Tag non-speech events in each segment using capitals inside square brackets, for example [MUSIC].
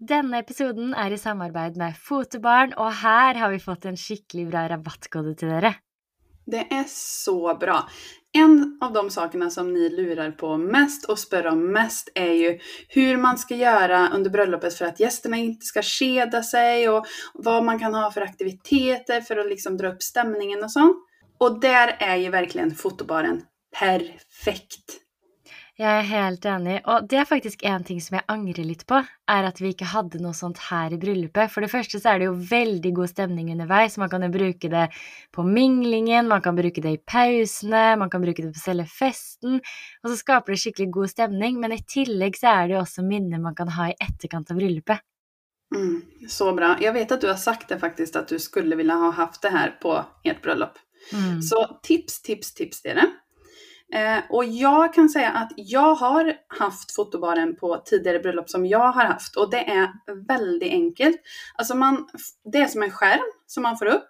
Denne episoden er i samarbeid med Fotobarn, og her har vi fått en skikkelig bra rabattkode til dere. Det er så bra. En av de sakene som ni lurer på mest og spør om mest er jo hvordan man skal gjøre under bryllupet for at gjestene ikke skal kjede seg, og hva man kan ha for aktiviteter for å liksom dra opp stemningen og sånn. Og der er jo verkligen fotobaren perfekt. Jeg er helt enig, og det er faktisk en ting som jeg angrer litt på, er at vi ikke hadde noe sånt her i bryllupet. For det første så er det jo veldig god stemning underveis, man kan jo bruke det på minglingen, man kan bruke det i pausene, man kan bruke det på selve festen, og så skaper det skikkelig god stemning, men i tillegg så er det jo også minner man kan ha i etterkant av bryllupet. Mm, så bra. Jeg vet at du har sagt det faktisk, at du skulle ville ha haft det her på et bryllup. Mm. Så tips, tips, tips det. Eh, och jag kan säga att jag har haft fotobaren på tidigare bröllop som jag har haft och det är väldigt enkelt. Alltså man, det är som en skärm som man får upp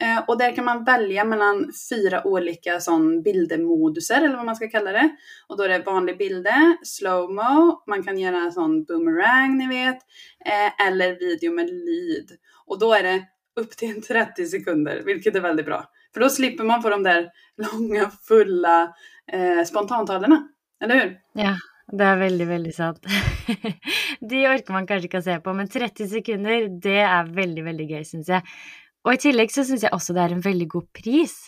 eh, och där kan man välja mellan fyra olika sån bildermoduser eller vad man ska kalla det. Och då är det vanlig bilder, slowmo, man kan göra en sån boomerang ni vet, eh, eller video med lyd. Och då är det upp till 30 sekunder, vilket är väldigt bra. För då slipper man få de där långa, fulla eh, spontantalerna. Eller hur? Ja, det er veldig, veldig sant. [LAUGHS] De orker man kanskje ikke å se på, men 30 sekunder, det er veldig, veldig gøy, syns jeg. Og i tillegg så syns jeg også det er en veldig god pris.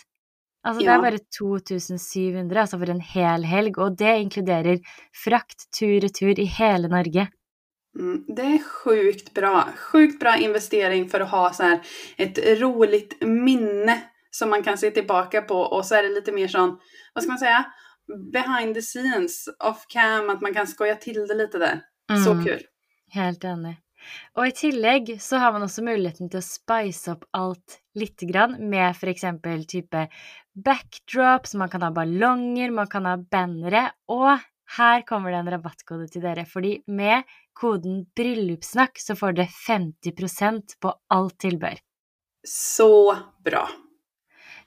Altså, det er bare 2700 altså for en hel helg, og det inkluderer frakt tur-retur i hele Norge. Mm, det er sjukt bra. Sjukt bra investering for å ha så här ett roligt minne som man kan se tilbake på og så er det litt mer sånn Hva skal man si? behind the scenes, off cam, at man kan skoja til det litt der. Så Mm. kul. Helt enig. Og i tillegg så har man også muligheten til å spice opp alt lite grann med eksempel type backdrops, man kan ha ballonger, man kan ha bannere, og her kommer det en rabattkode til dere, fordi med koden bryllupssnakk så får dere 50% på alt tilbør. Så bra.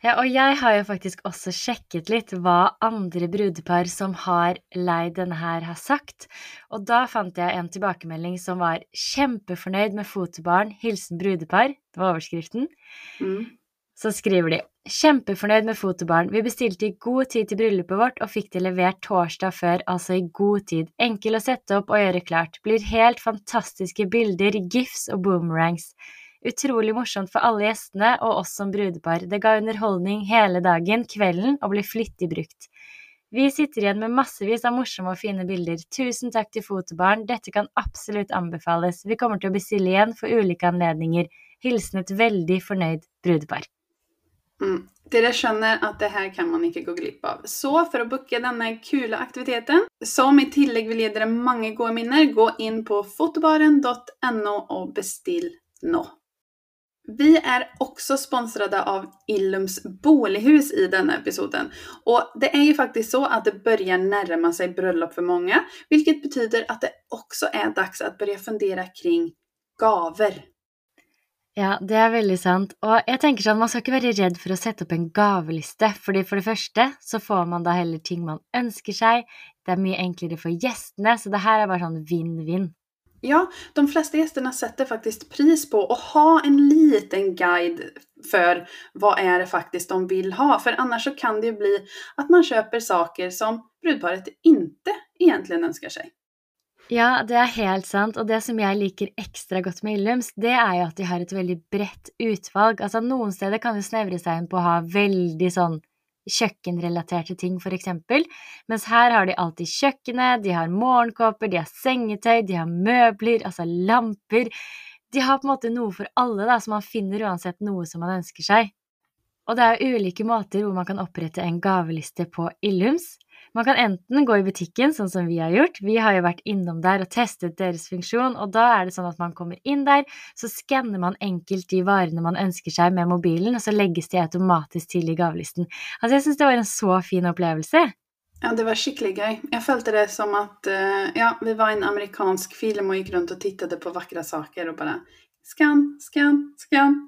Ja, og jeg har jo faktisk også sjekket litt hva andre brudepar som har leid denne her, har sagt. Og da fant jeg en tilbakemelding som var kjempefornøyd med fotobarn, hilsen brudepar. Det var overskriften. Mm. Så skriver de kjempefornøyd med fotobarn. Vi bestilte i god tid til bryllupet vårt og fikk det levert torsdag før, altså i god tid. Enkel å sette opp og gjøre klart. Blir helt fantastiske bilder, gifs og boomerangs. Utrolig morsomt for alle gjestene og oss som brudepar. Det ga underholdning hele dagen, kvelden og ble flittig brukt. Vi sitter igjen med massevis av morsomme og fine bilder. Tusen takk til Fotobarn, dette kan absolutt anbefales. Vi kommer til å bestille igjen for ulike anledninger. Hilsen et veldig fornøyd brudepar. Mm. Dere skjønner at det her kan man ikke gå glipp av. Så for å booke denne kule aktiviteten, som i tillegg vil gi dere mange gode minner, gå inn på fotobaren.no og bestill nå. Vi er også sponsrade av Illums Bolighus i denne episoden. Og det er jo faktisk så at det börjar nærme seg bröllop for mange, hvilket betyder at det også er dags att börja fundere kring gaver. Ja, det er veldig sant. Og jeg tenker sånn, man skal ikke være redd for å sette opp en gaveliste, fordi for det første så får man da heller ting man ønsker seg, det er mye enklere for gjestene, så det her er bare sånn vinn-vinn. Ja, de flesta gästerna sätter faktiskt pris på att ha en liten guide för vad är det faktiskt de vill ha. För annars så kan det ju bli att man köper saker som brudparet inte egentligen önskar sig. Ja, det er helt sant, og det som jeg liker ekstra godt med Illums, det er jo at de har et veldig bredt utvalg. Altså, noen steder kan det snevre seg inn på å ha veldig sånn kjøkkenrelaterte ting, for eksempel, mens her har de alltid kjøkkenet, de har morgenkåper, de har sengetøy, de har møbler, altså lamper. De har på en måte noe for alle, da, så man finner uansett noe som man ønsker seg. Og det er ulike måter hvor man kan opprette en gaveliste på Illums. Man kan enten gå i butikken, sånn som vi har gjort. Vi har jo vært innom der og testet deres funksjon, og da er det sånn at man kommer inn der, så skanner man enkelt de varene man ønsker seg med mobilen, og så legges de automatisk til i gavelisten. Altså, jeg syns det var en så fin opplevelse. Ja, det var skikkelig gøy. Jeg følte det som at eh, ja, vi var i en amerikansk film og gikk rundt og tittet på vakre saker og bare skann, skann, skann.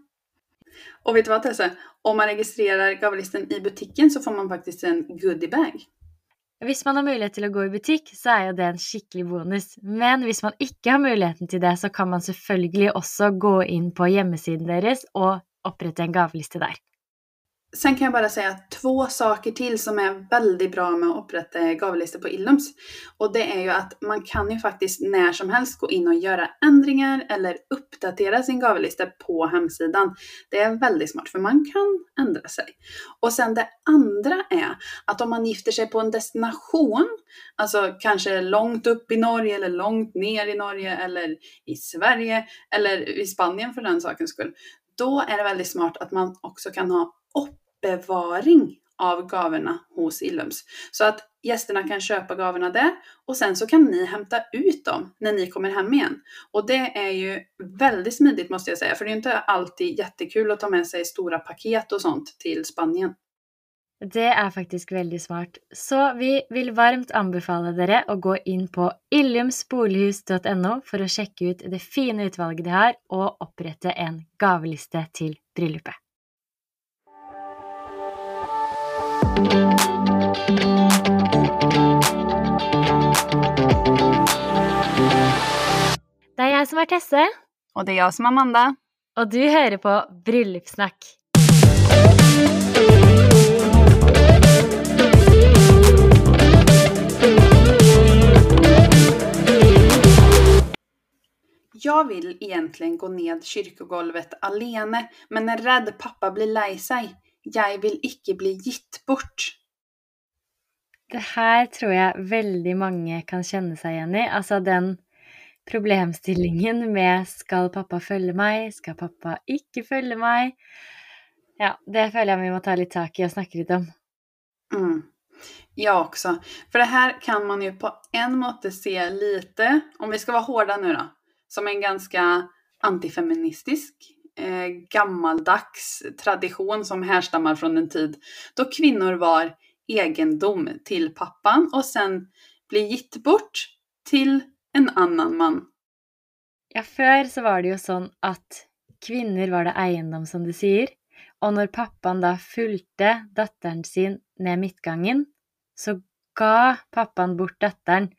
Og vet du hva, Tesse? Om man registrerer gavelisten i butikken, så får man faktisk en goodiebag. Hvis man har mulighet til å gå i butikk, så er jo det en skikkelig bonus. Men hvis man ikke har muligheten til det, så kan man selvfølgelig også gå inn på hjemmesiden deres og opprette en gaveliste der. Sen kan jag bara säga två saker till som är väldigt bra med att upprätta gavelistor på Illums. Och det är ju att man kan ju faktiskt när som helst gå in och göra ändringar eller uppdatera sin gavellista på hemsidan. Det är väldigt smart för man kan ändra sig. Och sen det andra är att om man gifter sig på en destination, alltså kanske långt upp i Norge eller långt ner i Norge eller i Sverige eller i Spanien för den sakens skull, då är det väldigt smart att man också kan ha oppbevaring av gaverna hos Illums. Så att gästerna kan köpa gaverna där och sen så kan ni hämta ut dem när ni kommer hem igen. Och det är ju väldigt smidigt måste jag säga, för det är inte alltid jättekul att ta med sig stora paket och sånt till Spanien. Det er faktisk veldig smart. Så vi vil varmt anbefale dere å gå inn på illumsbolighus.no for å sjekke ut det fine utvalget de har, og opprette en gaveliste til bryllupet. Det er jeg som er Tesse, Og det er jeg som er Amanda. og du hører på Bryllupssnakk. Jag vill egentligen gå ned kyrkogolvet alene, men er redd pappa blir lei seg. Jeg vil ikke bli gitt bort. Det her tror jeg veldig mange kan kjenne seg igjen i. Altså den problemstillingen med skal pappa følge meg, skal pappa ikke følge meg? Ja, det føler jeg vi må ta litt tak i og snakke litt om. Mm. Ja, også. For det her kan man jo på en måte se lite, om vi skal være hårda nå, då, som en ganska antifeministisk, eh, gammaldags tradition som härstammar från en tid då kvinnor var egendom till pappan och sen blir gitt bort till en annen mann. Ja, før så var det jo sånn at kvinner var det eiendom, som du sier. Og når pappaen da fulgte datteren sin ned midtgangen, så ga pappaen bort datteren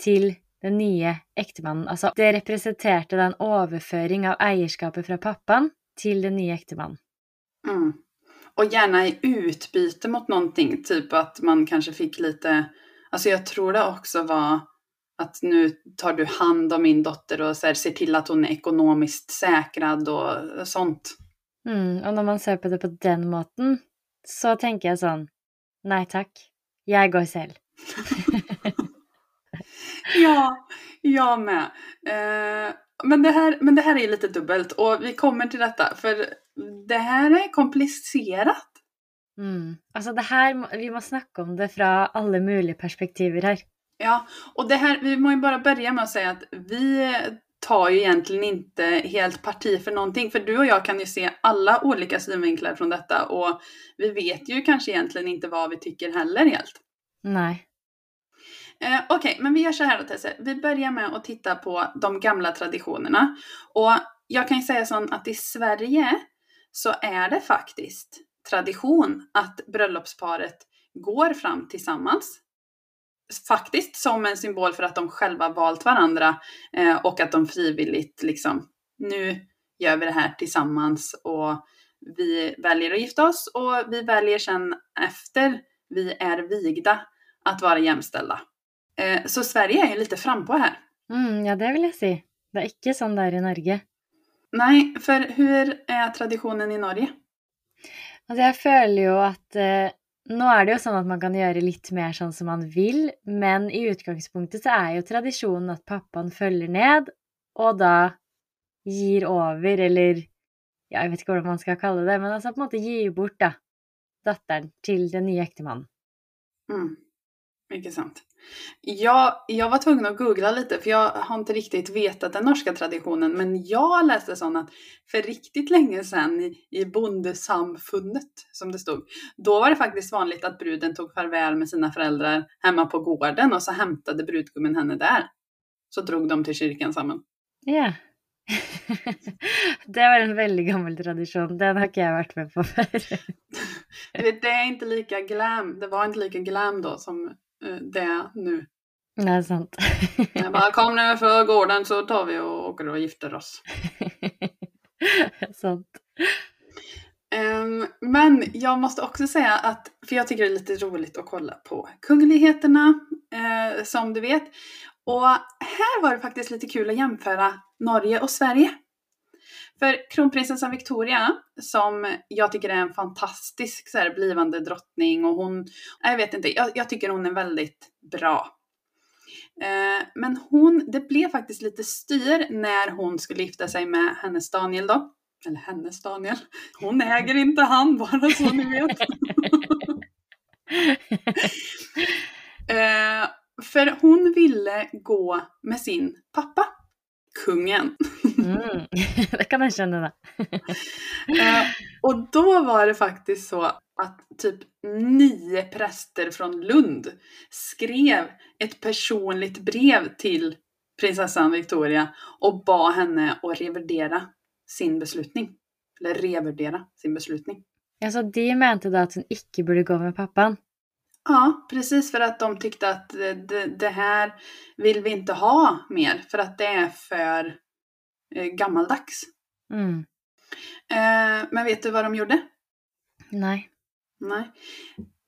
til den nye ektemannen. Altså, det representerte da en overføring av eierskapet fra pappaen til den nye ektemannen. Mm. Og gjerne i utbyte mot noe, typ at man kanskje fikk lite, Altså, jeg tror det også var at nå tar du hand om min dotter og ser, ser til at hun er økonomisk säkrad og sånt. Mm, og når man ser på det på den måten, så tenker jeg sånn Nei takk, jeg går selv. [LAUGHS] [LAUGHS] Ja, jag med. Eh, men, det här, men det här är lite dubbelt och vi kommer till detta för det här är komplicerat. Mm. Altså, det her Vi må snakke om det fra alle mulige perspektiver her. Ja, och det här, vi må ju bara börja med att säga att vi tar ju egentligen inte helt parti för någonting, för du och jag kan ju se alla olika synvinklar från detta och vi vet ju kanske egentligen inte vad vi tycker heller helt. Nei. Eh, Okej, men vi gör så här då Tesse. Vi börjar med att titta på de gamla traditionerna. Och jag kan ju säga så att i Sverige så är det faktiskt tradition att bröllopsparet går fram tillsammans. Faktiskt som en symbol för att de själva valt varandra eh, och att de frivilligt liksom, nu gör vi det här tillsammans och vi väljer att gifta oss och vi väljer sen efter vi är vigda att vara jämställda. Eh, Så Sverige er jo litt frampå her. Mm, ja, det vil jeg si. Det er ikke sånn det er i Norge. Nei, for hur er tradisjonen i Norge? Altså, jeg føler jo at eh, Nå er det jo sånn at man kan gjøre litt mer sånn som man vil, men i utgangspunktet så er jo tradisjonen at pappaen følger ned, og da gir over, eller ja, jeg vet ikke hvordan man skal kalle det, men altså på en måte gir bort, da, datteren til den nye ektemannen. Mm. Ikke sant. Jag, jag var tvungen att googla lite för jag har inte riktigt vetat den norska traditionen men jag läste sån att för riktigt länge sedan i, i bondesamfundet som det stod, då var det faktiskt vanligt att bruden tog farväl med sina föräldrar hemma på gården och så hämtade brudgummen henne där. Så drog de till kyrkan sammen. Ja. [LAUGHS] det var en veldig gammel tradisjon. Den har ikke jeg vært med på før. [LAUGHS] Det, är inte lika glam, det var inte lika glam då som det nu. Det er sant. jeg bare kom ned för gården så tar vi og åker og gifter oss. sant. Um, men jag måste också säga att, för jag tycker det är lite roligt att kolla på kungligheterna, eh, som du vet. Och här var det faktiskt lite kul att jämföra Norge och Sverige. För kronprinsessan Victoria, som jag tycker är en fantastisk så här, blivande drottning och hon, jag vet inte, jag, jag tycker hon är väldigt bra. Eh, men hon, det blev faktiskt lite styr när hon skulle gifta sig med hennes Daniel då. Eller hennes Daniel. Hon äger inte han, bara så ni vet. [LAUGHS] eh, för hon ville gå med sin pappa, kungen. Mm. [LAUGHS] Det kan man känna. [LAUGHS] Eh, och då var det faktiskt så att typ nio präster från Lund skrev ett personligt brev till prinsessan Victoria och bad henne att revidera sin beslutning. Eller revidera sin beslutning. Alltså de mente da at hun ikke burde gå med pappan? Ja, precis för att de tyckte att det, det, här vill vi inte ha mer för att det är för gammaldags. Mm. Eh, men vet du hva de gjorde? Nei. Nei.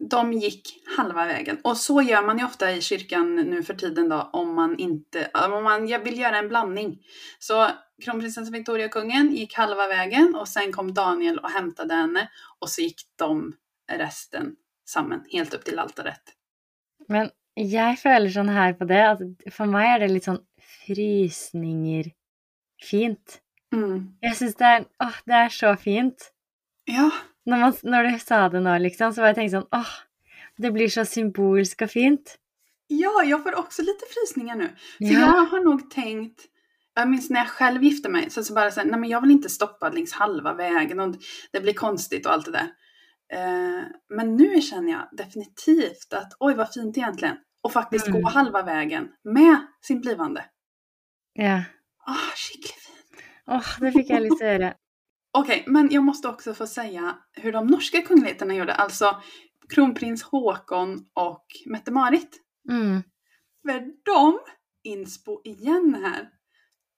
De gikk halva vägen. Og så gjør man ju ofta i kyrkan nu for tiden då om man inte, om man vill göra en blandning. Så kronprinsessan Victoria kungen gikk halva vägen og sen kom Daniel og hämtade henne og så gikk de resten sammen, helt opp til altaret. Men jeg føler sånn her på det at for meg er det litt sånn frysninger fint. Mm. Jeg syns det Åh, det er så fint. Ja, Når, man, når du sa det nå, liksom, så var jeg tenkt sånn Åh, det blir så symbolsk og fint. ja, jeg får også lite frysninger nu. For Ja. jeg har nok tenkt jeg minns når jeg selv gifte meg, så, så bare så här, nej men jeg vil ikke stoppe längs halve veien, og det blir konstigt og alt det der. Uh, men nå kjenner jeg definitivt at oi, så fint egentlig. Og faktisk Mm. gå halve veien med sin blivande. Ja. Ah, skikkelig fint. Åh, det fikk jeg lyst til å gjøre. [LAUGHS] Okej, men jag måste också få säga hur de norska kungligheterna gjorde, alltså kronprins Håkon och Mette-Marit. Mm. För de, inspo igen här,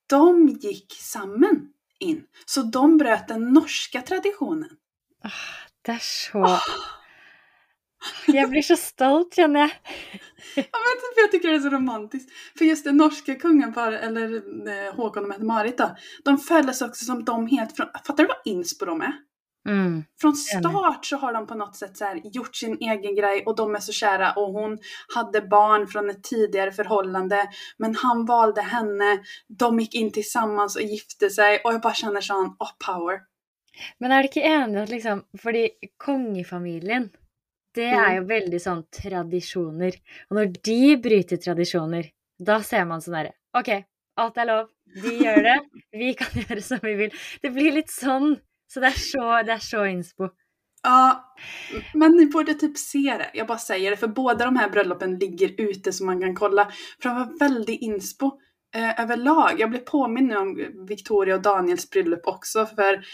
de gick sammen inn. Så de brøt den norske tradisjonen. traditionen. Det er så Jeg blir så stolt, kjenner jeg. Ja, men for jag tycker det är så romantiskt. För just det norska kungapar, eller eh, Håkon och Mette-Marit då, de föddes också som de helt från, fattar du vad inspo de är? Mm. Från start så har de på något sätt så här gjort sin egen grej och de är så kära och hon hade barn från ett tidigare förhållande men han valde henne, de gick in tillsammans och gifte sig och jag bara känner sånn, oh power. Men er du ikke enig i at liksom Fordi kongefamilien, det er Mm. jo veldig sånn tradisjoner. Og når de bryter tradisjoner, da ser man sånn derre OK, alt er lov. De gjør det. [LAUGHS] Vi kan gjøre som vi vil. Det blir litt sånn. Så det er så, det er så inspo. Ja, men ni borde typ se det. Jag bara säger det, för båda de här bröllopen ligger ute så man kan kolla. För det var väldigt inspo eh, överlag. Jag blev påminnet om Victoria och Daniels bröllop också, för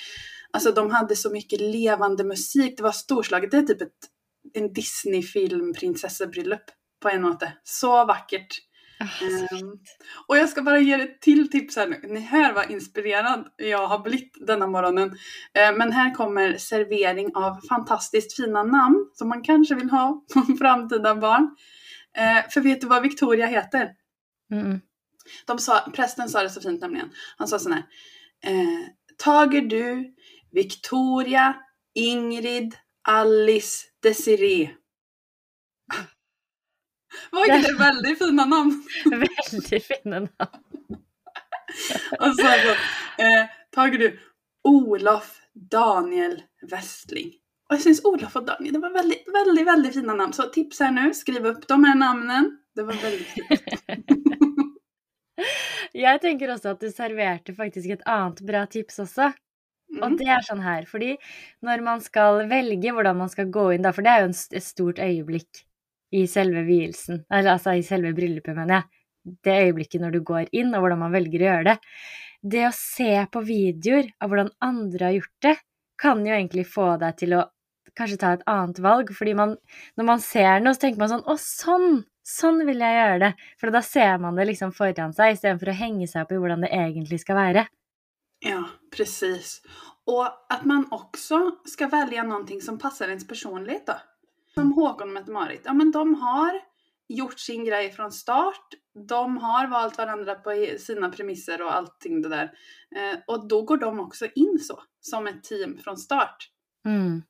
alltså de hade så mycket levande musik. Det var storslaget. Det är typ ett, en Disney-film-prinsessebryllup på en måte. Så vackert. Åh, um, Ehm, och jag ska bara ge ett till tips här nu. Ni hör vad inspirerad jag har blivit denna morgonen. Uh, Men här kommer servering av fantastiskt fina namn som man kanske vill ha [LAUGHS] på framtida barn. Uh, För vet du vad Victoria heter? Mm. De sa, prästen sa det så fint nämligen. Han sa sån här. Uh, Tager du Victoria, Ingrid, Alice, Desiree. [LAUGHS] Var ikke det veldig fina navn? Veldig fine navn. [LAUGHS] [LAUGHS] Og så alltså, eh, tar du Olaf Daniel Westling. Og jeg syns Olaf og Daniel, det var veldig, veldig veldig fina navn. Så tips her nå, skriv opp de her navnene. Det var veldig fint. Jeg tenker også at du serverte faktisk et annet bra tips også. Og Mm. det er sånn her, fordi når man skal velge hvordan man skal gå inn, da, for det er jo et stort øyeblikk i selve vielsen, eller altså i selve bryllupet, mener jeg, det øyeblikket når du går inn, og hvordan man velger å gjøre det. Det å se på videoer av hvordan andre har gjort det, kan jo egentlig få deg til å kanskje ta et annet valg. Fordi man, når man ser noe, så tenker man sånn Å, sånn! Sånn vil jeg gjøre det. For da ser man det liksom foran seg, istedenfor å henge seg opp i hvordan det egentlig skal være. Ja, precis. Och att man också ska välja någonting som passar ens personlighet då. Som Håkon och Mette-Marit, ja men de har gjort sin grej från start. De har valt varandra på sina premisser och allting det där. Eh, och då går de också in så, som ett team från start. Mm.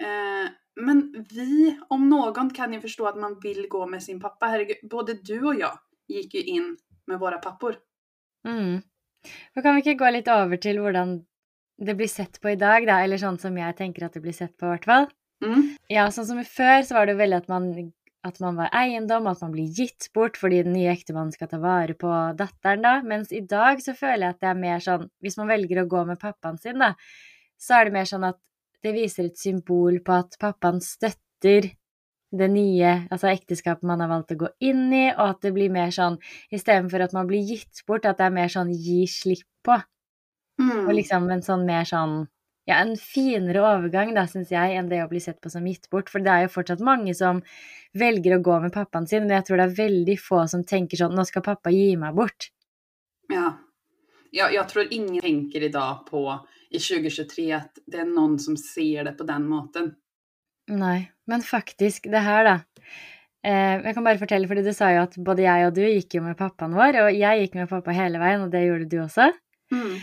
Eh, men vi, om någon, kan ju förstå att man vill gå med sin pappa. Herregud, både du och jag gick ju in med våra pappor. Mm. Så kan vi ikke gå litt over til hvordan det blir sett på i dag, da? Eller sånn som jeg tenker at det blir sett på, i hvert fall. Mm. Ja, sånn som før, så var det jo veldig at man, at man var eiendom, at man blir gitt bort fordi den nye ektemannen skal ta vare på datteren, da. Mens i dag så føler jeg at det er mer sånn Hvis man velger å gå med pappaen sin, da, så er det mer sånn at det viser et symbol på at pappaen støtter det nye, altså ekteskapet man har valgt å gå inn i, og at det blir mer sånn istedenfor at man blir gitt bort, at det er mer sånn gi slipp på. Mm. Og liksom en sånn mer sånn Ja, en finere overgang, da, syns jeg, enn det å bli sett på som gitt bort. For det er jo fortsatt mange som velger å gå med pappaen sin, men jeg tror det er veldig få som tenker sånn Nå skal pappa gi meg bort. Ja. ja. jeg tror ingen tenker i dag på i 2023 at det er noen som ser det på den måten. Nei, men faktisk, det her, da. Eh, jeg kan bare fortelle, fordi du sa jo at både jeg og du gikk jo med pappaen vår, og jeg gikk med pappa hele veien, og det gjorde du også. Mm.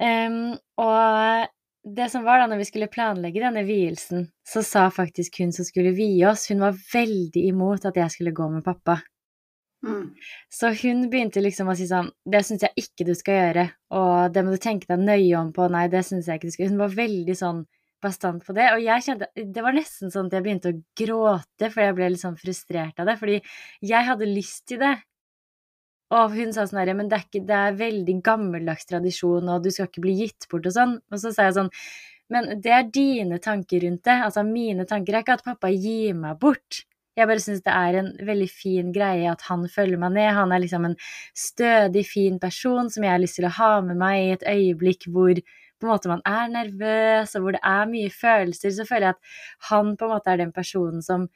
Um, og det som var da når vi skulle planlegge denne vielsen, så sa faktisk hun som skulle vie oss, hun var veldig imot at jeg skulle gå med pappa. Mm. Så hun begynte liksom å si sånn Det syns jeg ikke du skal gjøre, og det må du tenke deg nøye om på, nei, det syns jeg ikke du skal Hun var veldig sånn bastant på det, og jeg kjente Det var nesten sånn at jeg begynte å gråte, for jeg ble litt sånn frustrert av det, fordi jeg hadde lyst til det. Og hun sa sånn herre, men det er, ikke, det er veldig gammeldags tradisjon, og du skal ikke bli gitt bort og sånn. Og så sa jeg sånn, men det er dine tanker rundt det. Altså mine tanker er ikke at pappa gir meg bort. Jeg bare syns det er en veldig fin greie at han følger meg ned. Han er liksom en stødig, fin person som jeg har lyst til å ha med meg i et øyeblikk hvor på en måte man er nervøs, og hvor det er mye følelser. Så føler jeg at han på en måte er den personen som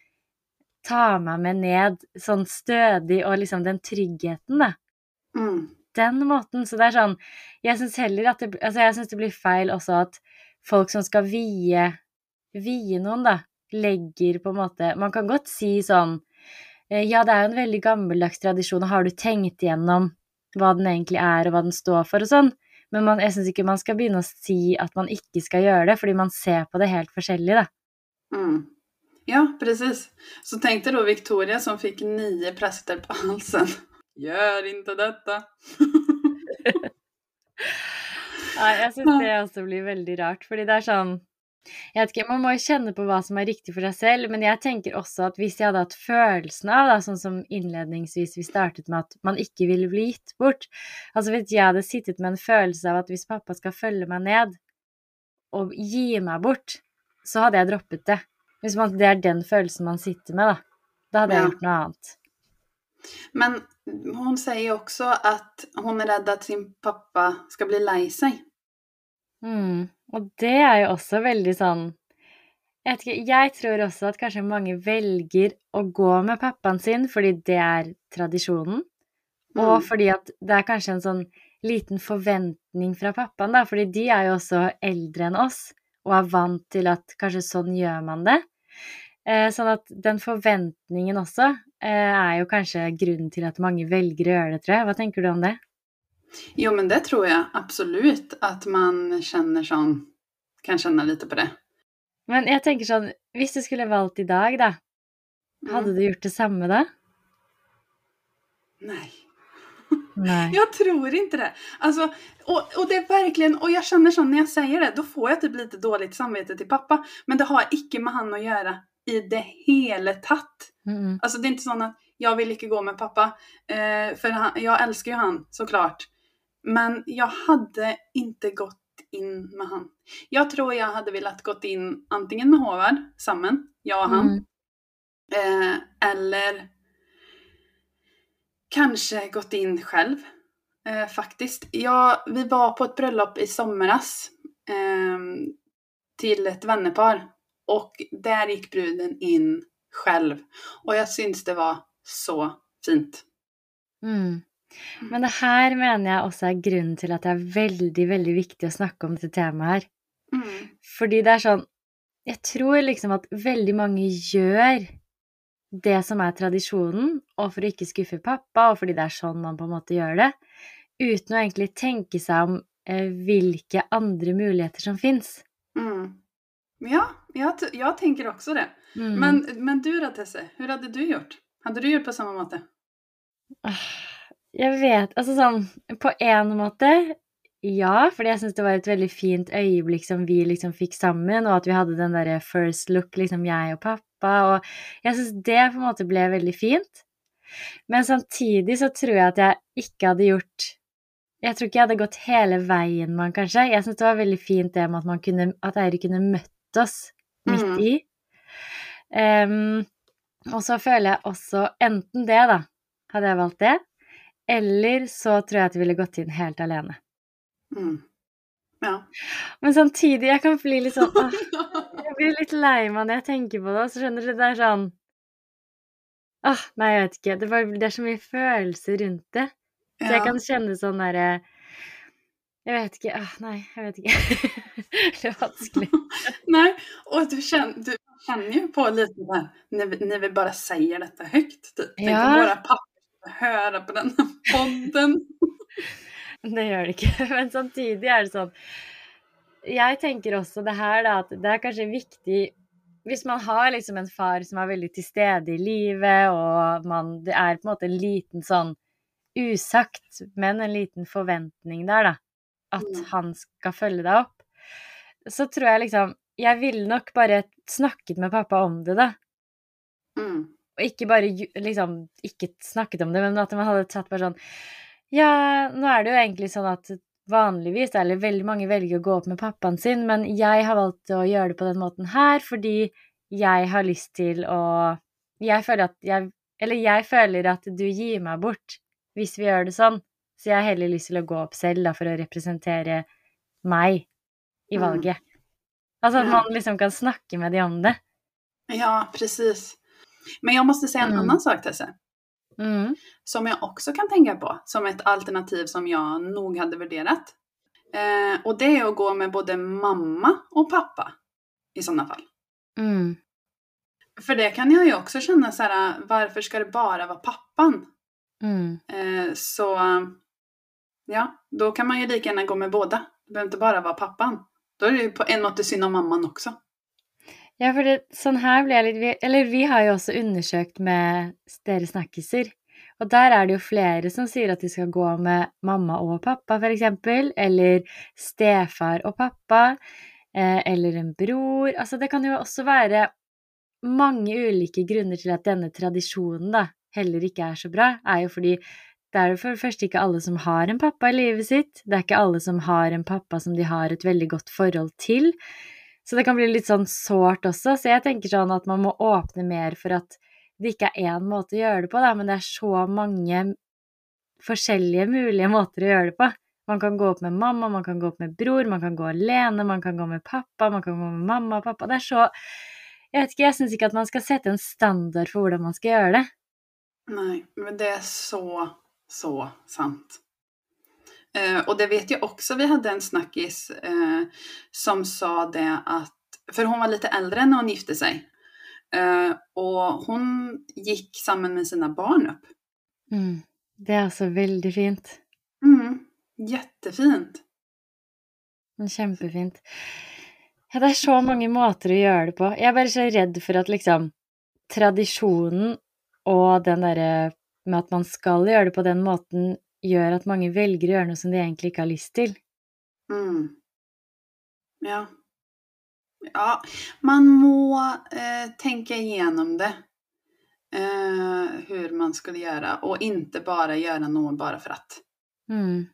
tar meg med ned sånn stødig, og liksom den tryggheten, da Mm. den måten. Så det er sånn Jeg syns heller at det, altså jeg synes det blir feil også at folk som skal vie, vie noen, da, legger på en måte Man kan godt si sånn eh, Ja, det er jo en veldig gammeldags tradisjon, og har du tenkt igjennom hva den egentlig er, og hva den står for, og sånn? Men man, jeg syns ikke man skal begynne å si at man ikke skal gjøre det, fordi man ser på det helt forskjellig, da. Mm. Ja, precis. Så tenk deg da Victoria som fikk ni prester på halsen. [LAUGHS] Gjør ikke dette! [LAUGHS] Nei, jeg syns det også blir veldig rart, fordi det er sånn jeg vet ikke, Man må jo kjenne på hva som er riktig for seg selv, men jeg tenker også at hvis jeg hadde hatt følelsen av, da, sånn som innledningsvis vi startet med, at man ikke ville bli gitt bort Altså hvis jeg hadde sittet med en følelse av at hvis pappa skal følge meg ned og gi meg bort, så hadde jeg droppet det. Hvis man, det er den følelsen man sitter med, da. Da hadde jeg Ja. gjort noe annet. Men hun sier jo også at hun er redd at sin pappa skal bli lei sig. Mm. Og det er jo også veldig sånn jeg, vet ikke, jeg tror også at kanskje mange velger å gå med pappaen sin fordi det er tradisjonen, og Mm. fordi at det er kanskje en sånn liten forventning fra pappaen, da, fordi de er jo også eldre enn oss og er vant til at kanskje sånn gjør man det. Eh, sånn at den forventningen også eh, er jo kanskje grunnen til at mange velger å gjøre det, tror jeg. Hva tenker du om det? Jo, men det tror jeg absolutt at man kjenner sånn kan kjenne lite på det. Men jeg tenker sånn, hvis du skulle valgt i dag, da, hadde Mm. du gjort det samme da? Nei. Nei. [LAUGHS] Jeg tror ikke det. Alltså, og, og, det er virkelig, og jeg kjenner sånn når jeg sier det, da får jeg typ litt dårlig samvittighet til pappa. Men det har ikke med han å gjøre i det hele tatt. Mm, Alltså det er ikke sånn at jeg vil ikke gå med pappa. Eh, for han, jeg elsker jo han såklart. Men jag hade inte gått in med han. Jag tror jag hade velat gått in antingen med Håvard, sammen, jag och han. Mm. Eh, eller kanske gått in själv. Eh, faktiskt. Ja, vi var på ett bröllop i somras. Eh, till ett vennepar. och där gick bruden in själv. Och jag syns det var så fint. Mm. Men det her mener jeg også er grunnen til at det er veldig, veldig viktig å snakke om dette temaet her. Mm. Fordi det er sånn Jeg tror liksom at veldig mange gjør det som er tradisjonen, og for å ikke skuffe pappa, og fordi det er sånn man på en måte gjør det, uten å egentlig tenke seg om eh, hvilke andre muligheter som fins. Mm. Ja, jeg, t- jag tänker också det. Mm. Men, men du Ratesse, hvordan hadde du gjort? Hadde du gjort på samme måte? Jeg vet Altså sånn På en måte ja, fordi jeg syns det var et veldig fint øyeblikk som vi liksom fikk sammen, og at vi hadde den derre first look, liksom jeg og pappa, og jeg syns det på en måte ble veldig fint. Men samtidig så tror jeg at jeg ikke hadde gjort Jeg tror ikke jeg hadde gått hele veien med han, kanskje. Jeg syns det var veldig fint det med at man kunne At Eirik kunne møtt oss midt Mm. i. Em, og så føler jeg også enten det, da, hadde jeg valgt det, eller så tror jeg at jeg ville gått inn helt alene. Mm. Ja. Men samtidig, jeg kan bli litt sånn [LAUGHS] åh, Jeg blir litt lei meg når jeg tenker på det, og så skjønner du, det er sånn Åh, nei, jeg vet ikke. Det, bare, det er så mye følelser rundt det. Så jeg kan kjenne sånn derre Jeg vet ikke. Åh, nei, jeg vet ikke. [LAUGHS] det er vanskelig. [LAUGHS] nei, og du kjenner, du kjenner jo på litt det når, vi, bare sier dette høyt. Tänk Ja. om våra höra på denne podden. [LAUGHS] Det gjør det ikke. Men samtidig er det sånn Jeg tenker også det her, da, at det er kanskje viktig Hvis man har liksom en far som er veldig til stede i livet, og man, det er på en måte en liten sånn usagt, men en liten forventning der, da, at Mm. han skal følge deg opp, så tror jeg liksom Jeg ville nok bare snakket med pappa om det, da. Mm. Og ikke bare liksom ikke snakket om det, men at man hadde tatt bare sånn Ja, nå er det jo egentlig sånn at vanligvis, eller veldig mange velger å gå opp med pappaen sin, men jeg har valgt å gjøre det på den måten her fordi jeg har lyst til å Jeg føler at jeg Eller jeg føler at du gir meg bort hvis vi gjør det sånn, så jeg har heller lyst til å gå opp selv, da, for å representere meg i Mm. valget. Altså at man liksom kan snakke med de om det. Ja, precis. Men jag måste säga en Mm. annan sak Tesse. Mm. Som jag också kan tänka på som ett alternativ som jag nog hade värderat. Eh, och det är att gå med både mamma och pappa i sådana fall. Mm. För det kan jag ju också känna så här, varför ska det bara vara pappan? Mm. Eh, så ja, då kan man ju lika gärna gå med båda. Det behöver inte bara vara pappan. Då är det ju på en måte synd om mamman också. Ja, for det, sånn her blir jeg litt vi- Eller vi har jo også undersøkt med dere snakkiser. Og der er det jo flere som sier at de skal gå med mamma og pappa, for eksempel. Eller stefar og pappa. Eh, eller en bror. Altså, det kan jo også være mange ulike grunner til at denne tradisjonen da heller ikke er så bra. Er jo fordi det er jo for det første ikke alle som har en pappa i livet sitt. Det er ikke alle som har en pappa som de har et veldig godt forhold til. Så det kan bli litt sånn sårt også. Så jeg tenker sånn at man må åpne mer for at det ikke er én måte å gjøre det på, da, men det er så mange forskjellige mulige måter å gjøre det på. Man kan gå opp med mamma, man kan gå opp med bror, man kan gå alene, man kan gå med pappa, man kan gå med mamma og pappa. Det er så Jeg vet ikke, jeg syns ikke at man skal sette en standard for hvordan man skal gjøre det. Nei, men det er så, så sant. Eh, och det vet jag också, vi hade en snackis eh, som sa det att, för hon var lite äldre när hon gifte sig. Eh, och hon gick samman med sina barn upp. Mm. Det er altså veldig fint. Mm, jättefint. Men Kjempefint. Ja, det er så mange måter å gjøre det på. Jeg er bare så redd for at liksom tradisjonen og den derre med at man skal gjøre det på den måten, gjør at mange velger å gjøre noe som de egentlig ikke har lyst til. Mm. Ja. Ja, man må eh, tenke igjennom det. Eh, hur man skal gjøre, og ikke bare gjøre noe bare for at. Mm.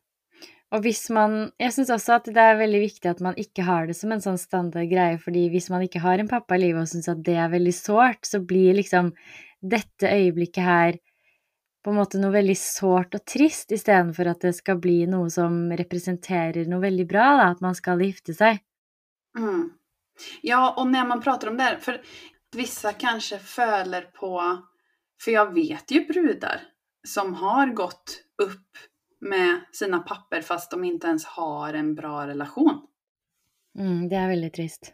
Og hvis man Jeg syns også at det er veldig viktig at man ikke har det som en sånn standard greie, fordi hvis man ikke har en pappa i livet og syns at det er veldig sårt, så blir liksom dette øyeblikket her på en måte noe veldig sårt og trist, istedenfor at det skal bli noe som representerer noe veldig bra, da, at man skal gifte seg. Mm. Ja, og når man prater om det For visse vissa føler på, For jeg vet jo brudar som har gått opp med sine papper fast de ikke ens har en bra relasjon. Mm, det er veldig trist.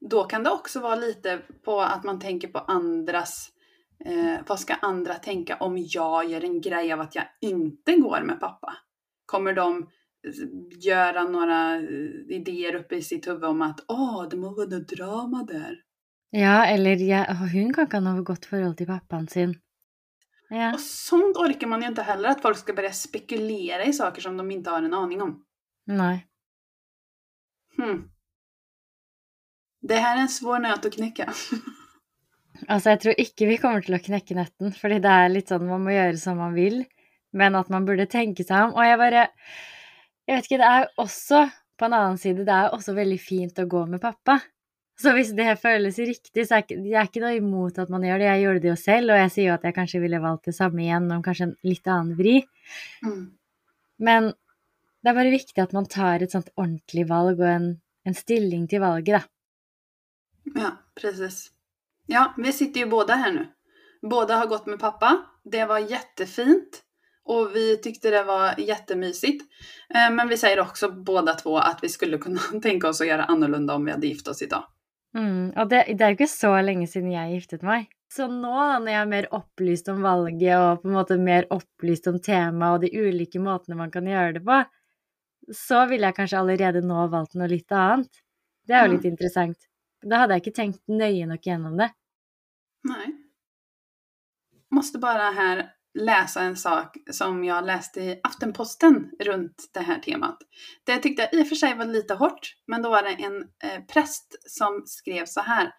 Da kan det også være litt på at man tenker på andras, eh, vad ska andra tänka om jag gör en grej av att jag inte går med pappa? Kommer de göra några eh, idéer uppe i sitt huvud om att åh, det må något drama där? Ja, eller jeg, hun kan ikke ha noe godt forhold til pappaen sin. Ja. Och sånt orkar man ju inte heller, att folk ska börja spekulera i saker som de inte har en aning om. Nei. Hmm. Det här är en svår nöt att knäcka. [LAUGHS] Altså, jeg tror ikke vi kommer til å knekke netten, fordi det er litt sånn man må gjøre som man vil, men at man burde tenke seg om. Og jeg bare Jeg vet ikke, det er også, på en annen side, det er også veldig fint å gå med pappa. Så hvis det føles riktig, så er jeg er ikke noe imot at man gjør det. Jeg gjorde det jo selv, og jeg sier jo at jeg kanskje ville valgt det samme igjen om kanskje en litt annen vri. Mm. Men det er bare viktig at man tar et sånt ordentlig valg og en, en stilling til valget, da. Ja, precis. Ja, vi sitter ju båda här nu. Båda har gått med pappa. Det var jättefint. Och vi tyckte det var jättemysigt. Eh, Men vi säger också båda två att vi skulle kunna [LAUGHS] tänka oss att göra annorlunda om vi hade gift oss idag. Mm, og det, det er jo ikke så lenge siden jeg giftet meg. Så nå, når jeg er mer opplyst om valget og på en måte mer opplyst om temaet og de ulike måtene man kan gjøre det på, så ville jeg kanskje allerede nå valgt noe litt annet. Det er jo litt interessant. Da hadde jeg ikke tenkt nøye nok gjennom det. Nei. Måste bare her läsa en sak som jag läste i Aftenposten runt det här temat. Det tyckte jag i och för sig var lite hårt, men då var det en eh, präst som skrev så här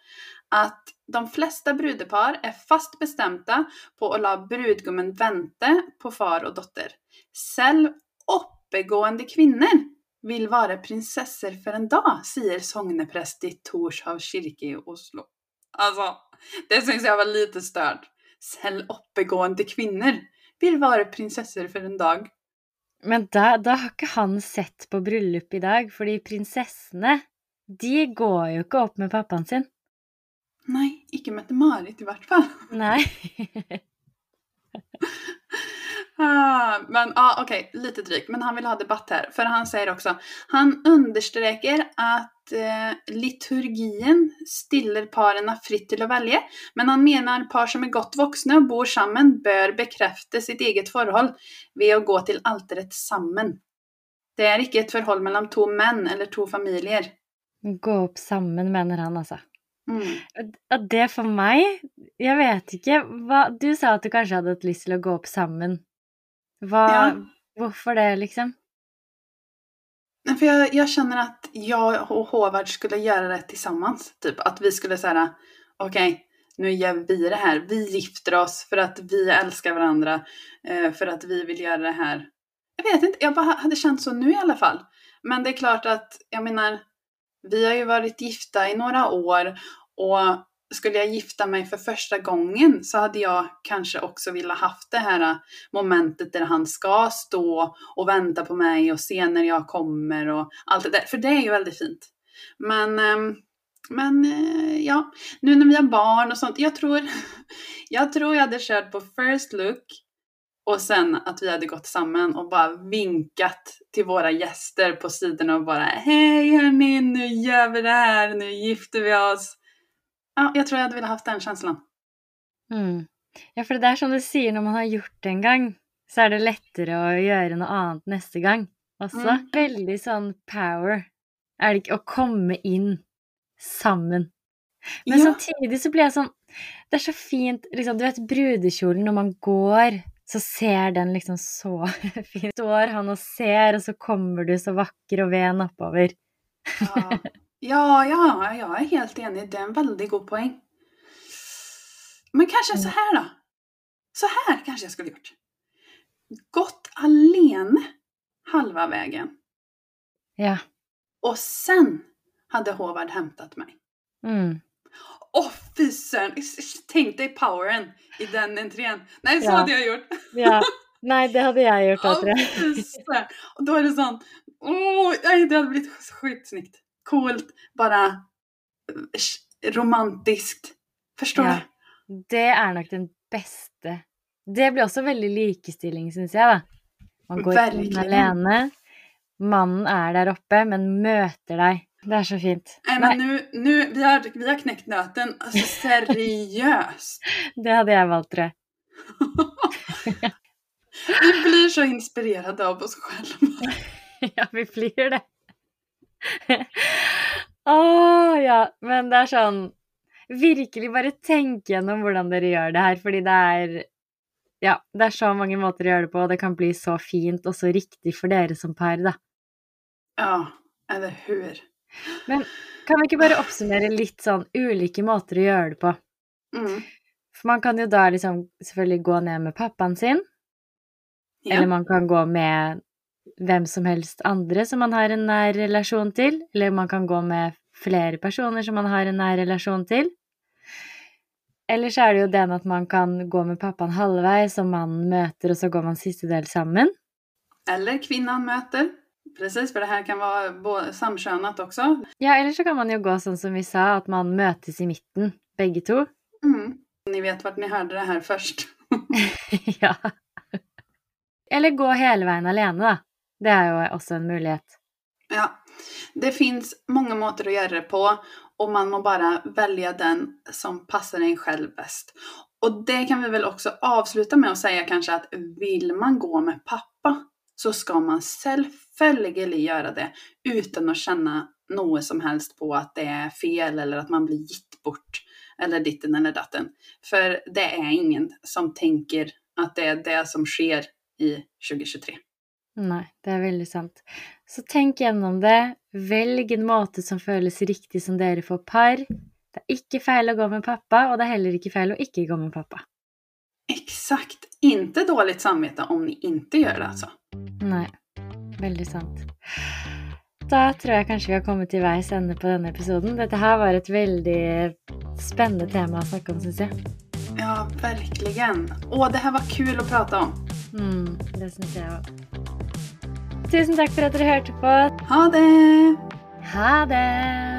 att de flesta brudepar är fast bestämda på att la brudgummen vänta på far och dotter. Selv oppegående kvinner vill være prinsesser for en dag, sier sogneprest i Torshav kirke i Oslo. Altså, det syns jeg var lite stört. Selv oppegående kvinner vil være prinsesser for en dag. Men da, da har ikke han sett på bryllup i dag, fordi prinsessene, de går jo ikke opp med pappaen sin. Nei, ikke Mette-Marit i hvert fall. Nei. [LAUGHS] [LAUGHS] Ah, men ja, okej, lite dryg. Men han vill ha debatt här. För han säger också, han understreker att eh, liturgien stiller parene fritt til å velge, men han mener par som er godt voksne og bor sammen, bør bekrefte sitt eget forhold ved å gå til alteret sammen. Det er ikke et forhold mellom to menn eller to familier. Gå opp sammen, mener han, altså. Mm. Det for meg Jeg vet ikke hva Du sa at du kanskje hadde hatt lyst til å gå opp sammen. Hva Ja. Hvorfor det, liksom? För jag, jag känner att jag och Håvard skulle göra det tillsammans. Typ att vi skulle säga, okej, nu gör vi det här. Vi gifter oss för att vi älskar varandra. For för att vi vill göra det här. Jag vet inte, jag bara hade känt så nu i alla fall. Men det är klart att, jag menar, vi har ju varit gifta i några år och skulle jag gifta mig för första gången så hade jag kanske också velat haft det här momentet där han ska stå och vänta på mig och se när jag kommer och allt det där. För det är ju väldigt fint. Men, ehm, men eh, ja, nu när vi har barn och sånt. Jag tror, [LAUGHS] jag tror jag hade kört på first look och sen att vi hade gått samman och bara vinkat till våra gäster på sidorna och bara Hej hörni, nu gör vi det här, nu gifter vi oss. Ja, jag tror jag velat haft den känslan. Mm. Ja, for det er som du sier, når man har gjort det en gang, så er det lettere å gjøre noe annet neste gang også. Mm. Veldig sånn power, er det ikke, å komme inn sammen. Men Ja. samtidig så blir jeg sånn Det er så fint, liksom, du vet brudekjolen, når man går, så ser den liksom så [LAUGHS] fin Står han og ser, og så kommer du så vakker og ven oppover. Ja. Ja, ja, jag är helt enig. Det är en väldigt god poäng. Men kanske så här då. Så här kanske jag skulle gjort. Gått alene halva vägen. Ja. Och sen hade Håvard hämtat mig. Mm. Åh fy sören! Tänk dig poweren i den entrén. Nej, så Ja. hade jag gjort. [LAUGHS] ja. Nei, det hadde jeg gjort Åh jeg. fy søren! Och då det sånn åh, oh, det hadde blitt sjukt. Coolt, bara romantisk. romantiskt. Förstår Ja. du? Det er nok den beste Det blir også veldig likestilling, syns jeg, da. Man går inn alene. Mannen er der oppe, men møter deg. Det er så fint. Nei, men nu, nu, vi, har, vi har knekt nøten. Altså, seriøst! [LAUGHS] Det hadde jeg valgt, tror jeg. [LAUGHS] Vi blir så inspirerade av oss [LAUGHS] själva. Ja, vi blir det. Å [LAUGHS] ja. Men det er sånn Virkelig bare tenk gjennom hvordan dere gjør det her, fordi det er Ja, det er så mange måter å gjøre det på, og det kan bli så fint og så riktig for dere som par, da. Ja, eller hur? Kan vi ikke bare oppsummere litt sånn ulike måter å gjøre det på? Mm. For man kan jo da liksom selvfølgelig gå ned med pappaen sin, Ja. eller man kan gå med hvem som helst andre som man har en nær relasjon til, eller man kan gå med flere personer som man har en nær relasjon til. Eller så er det jo den at man kan gå med pappaen halvveis, og mannen møter, og så går man siste del sammen. Eller kvinnen møter. Precis, for det her kan være både også. Ja, eller så kan man jo gå sånn som vi sa, at man møtes i midten, begge to. Mm. Ni vet hvor ni hørte det her først. [LAUGHS] ja. Eller gå hele veien alene, da. Det er jo også en mulighet. Ja, det fins mange måter å gjøre det på og man må bare velge den som passer en selv best. Og det kan vi vel også avsluta med å si kanskje at vil man gå med pappa så skal man selvfølgelig gjøre det uten å kjenne noe som helst på at det er fel eller at man blir gitt bort eller ditten eller datten. For det er ingen som tenker at det er det som sker i 2023. Nei, det er veldig sant. Så tenk gjennom det. Velg en måte som føles riktig som dere får par. Det er ikke feil å gå med pappa, og det er heller ikke feil å ikke gå med pappa. Exakt! Inte dåligt samvete om ni inte gjør det altså. Nei, veldig sant. Da tror jeg kanskje vi har kommet til veis ende på denne episoden. Dette her var et veldig spennende tema å snakke om, syns jeg. Ja, verkligen. Å, det her var kul å prate om. Mm, det syns jeg òg. Tusen takk for at dere hørte på. Ha det! Ha det!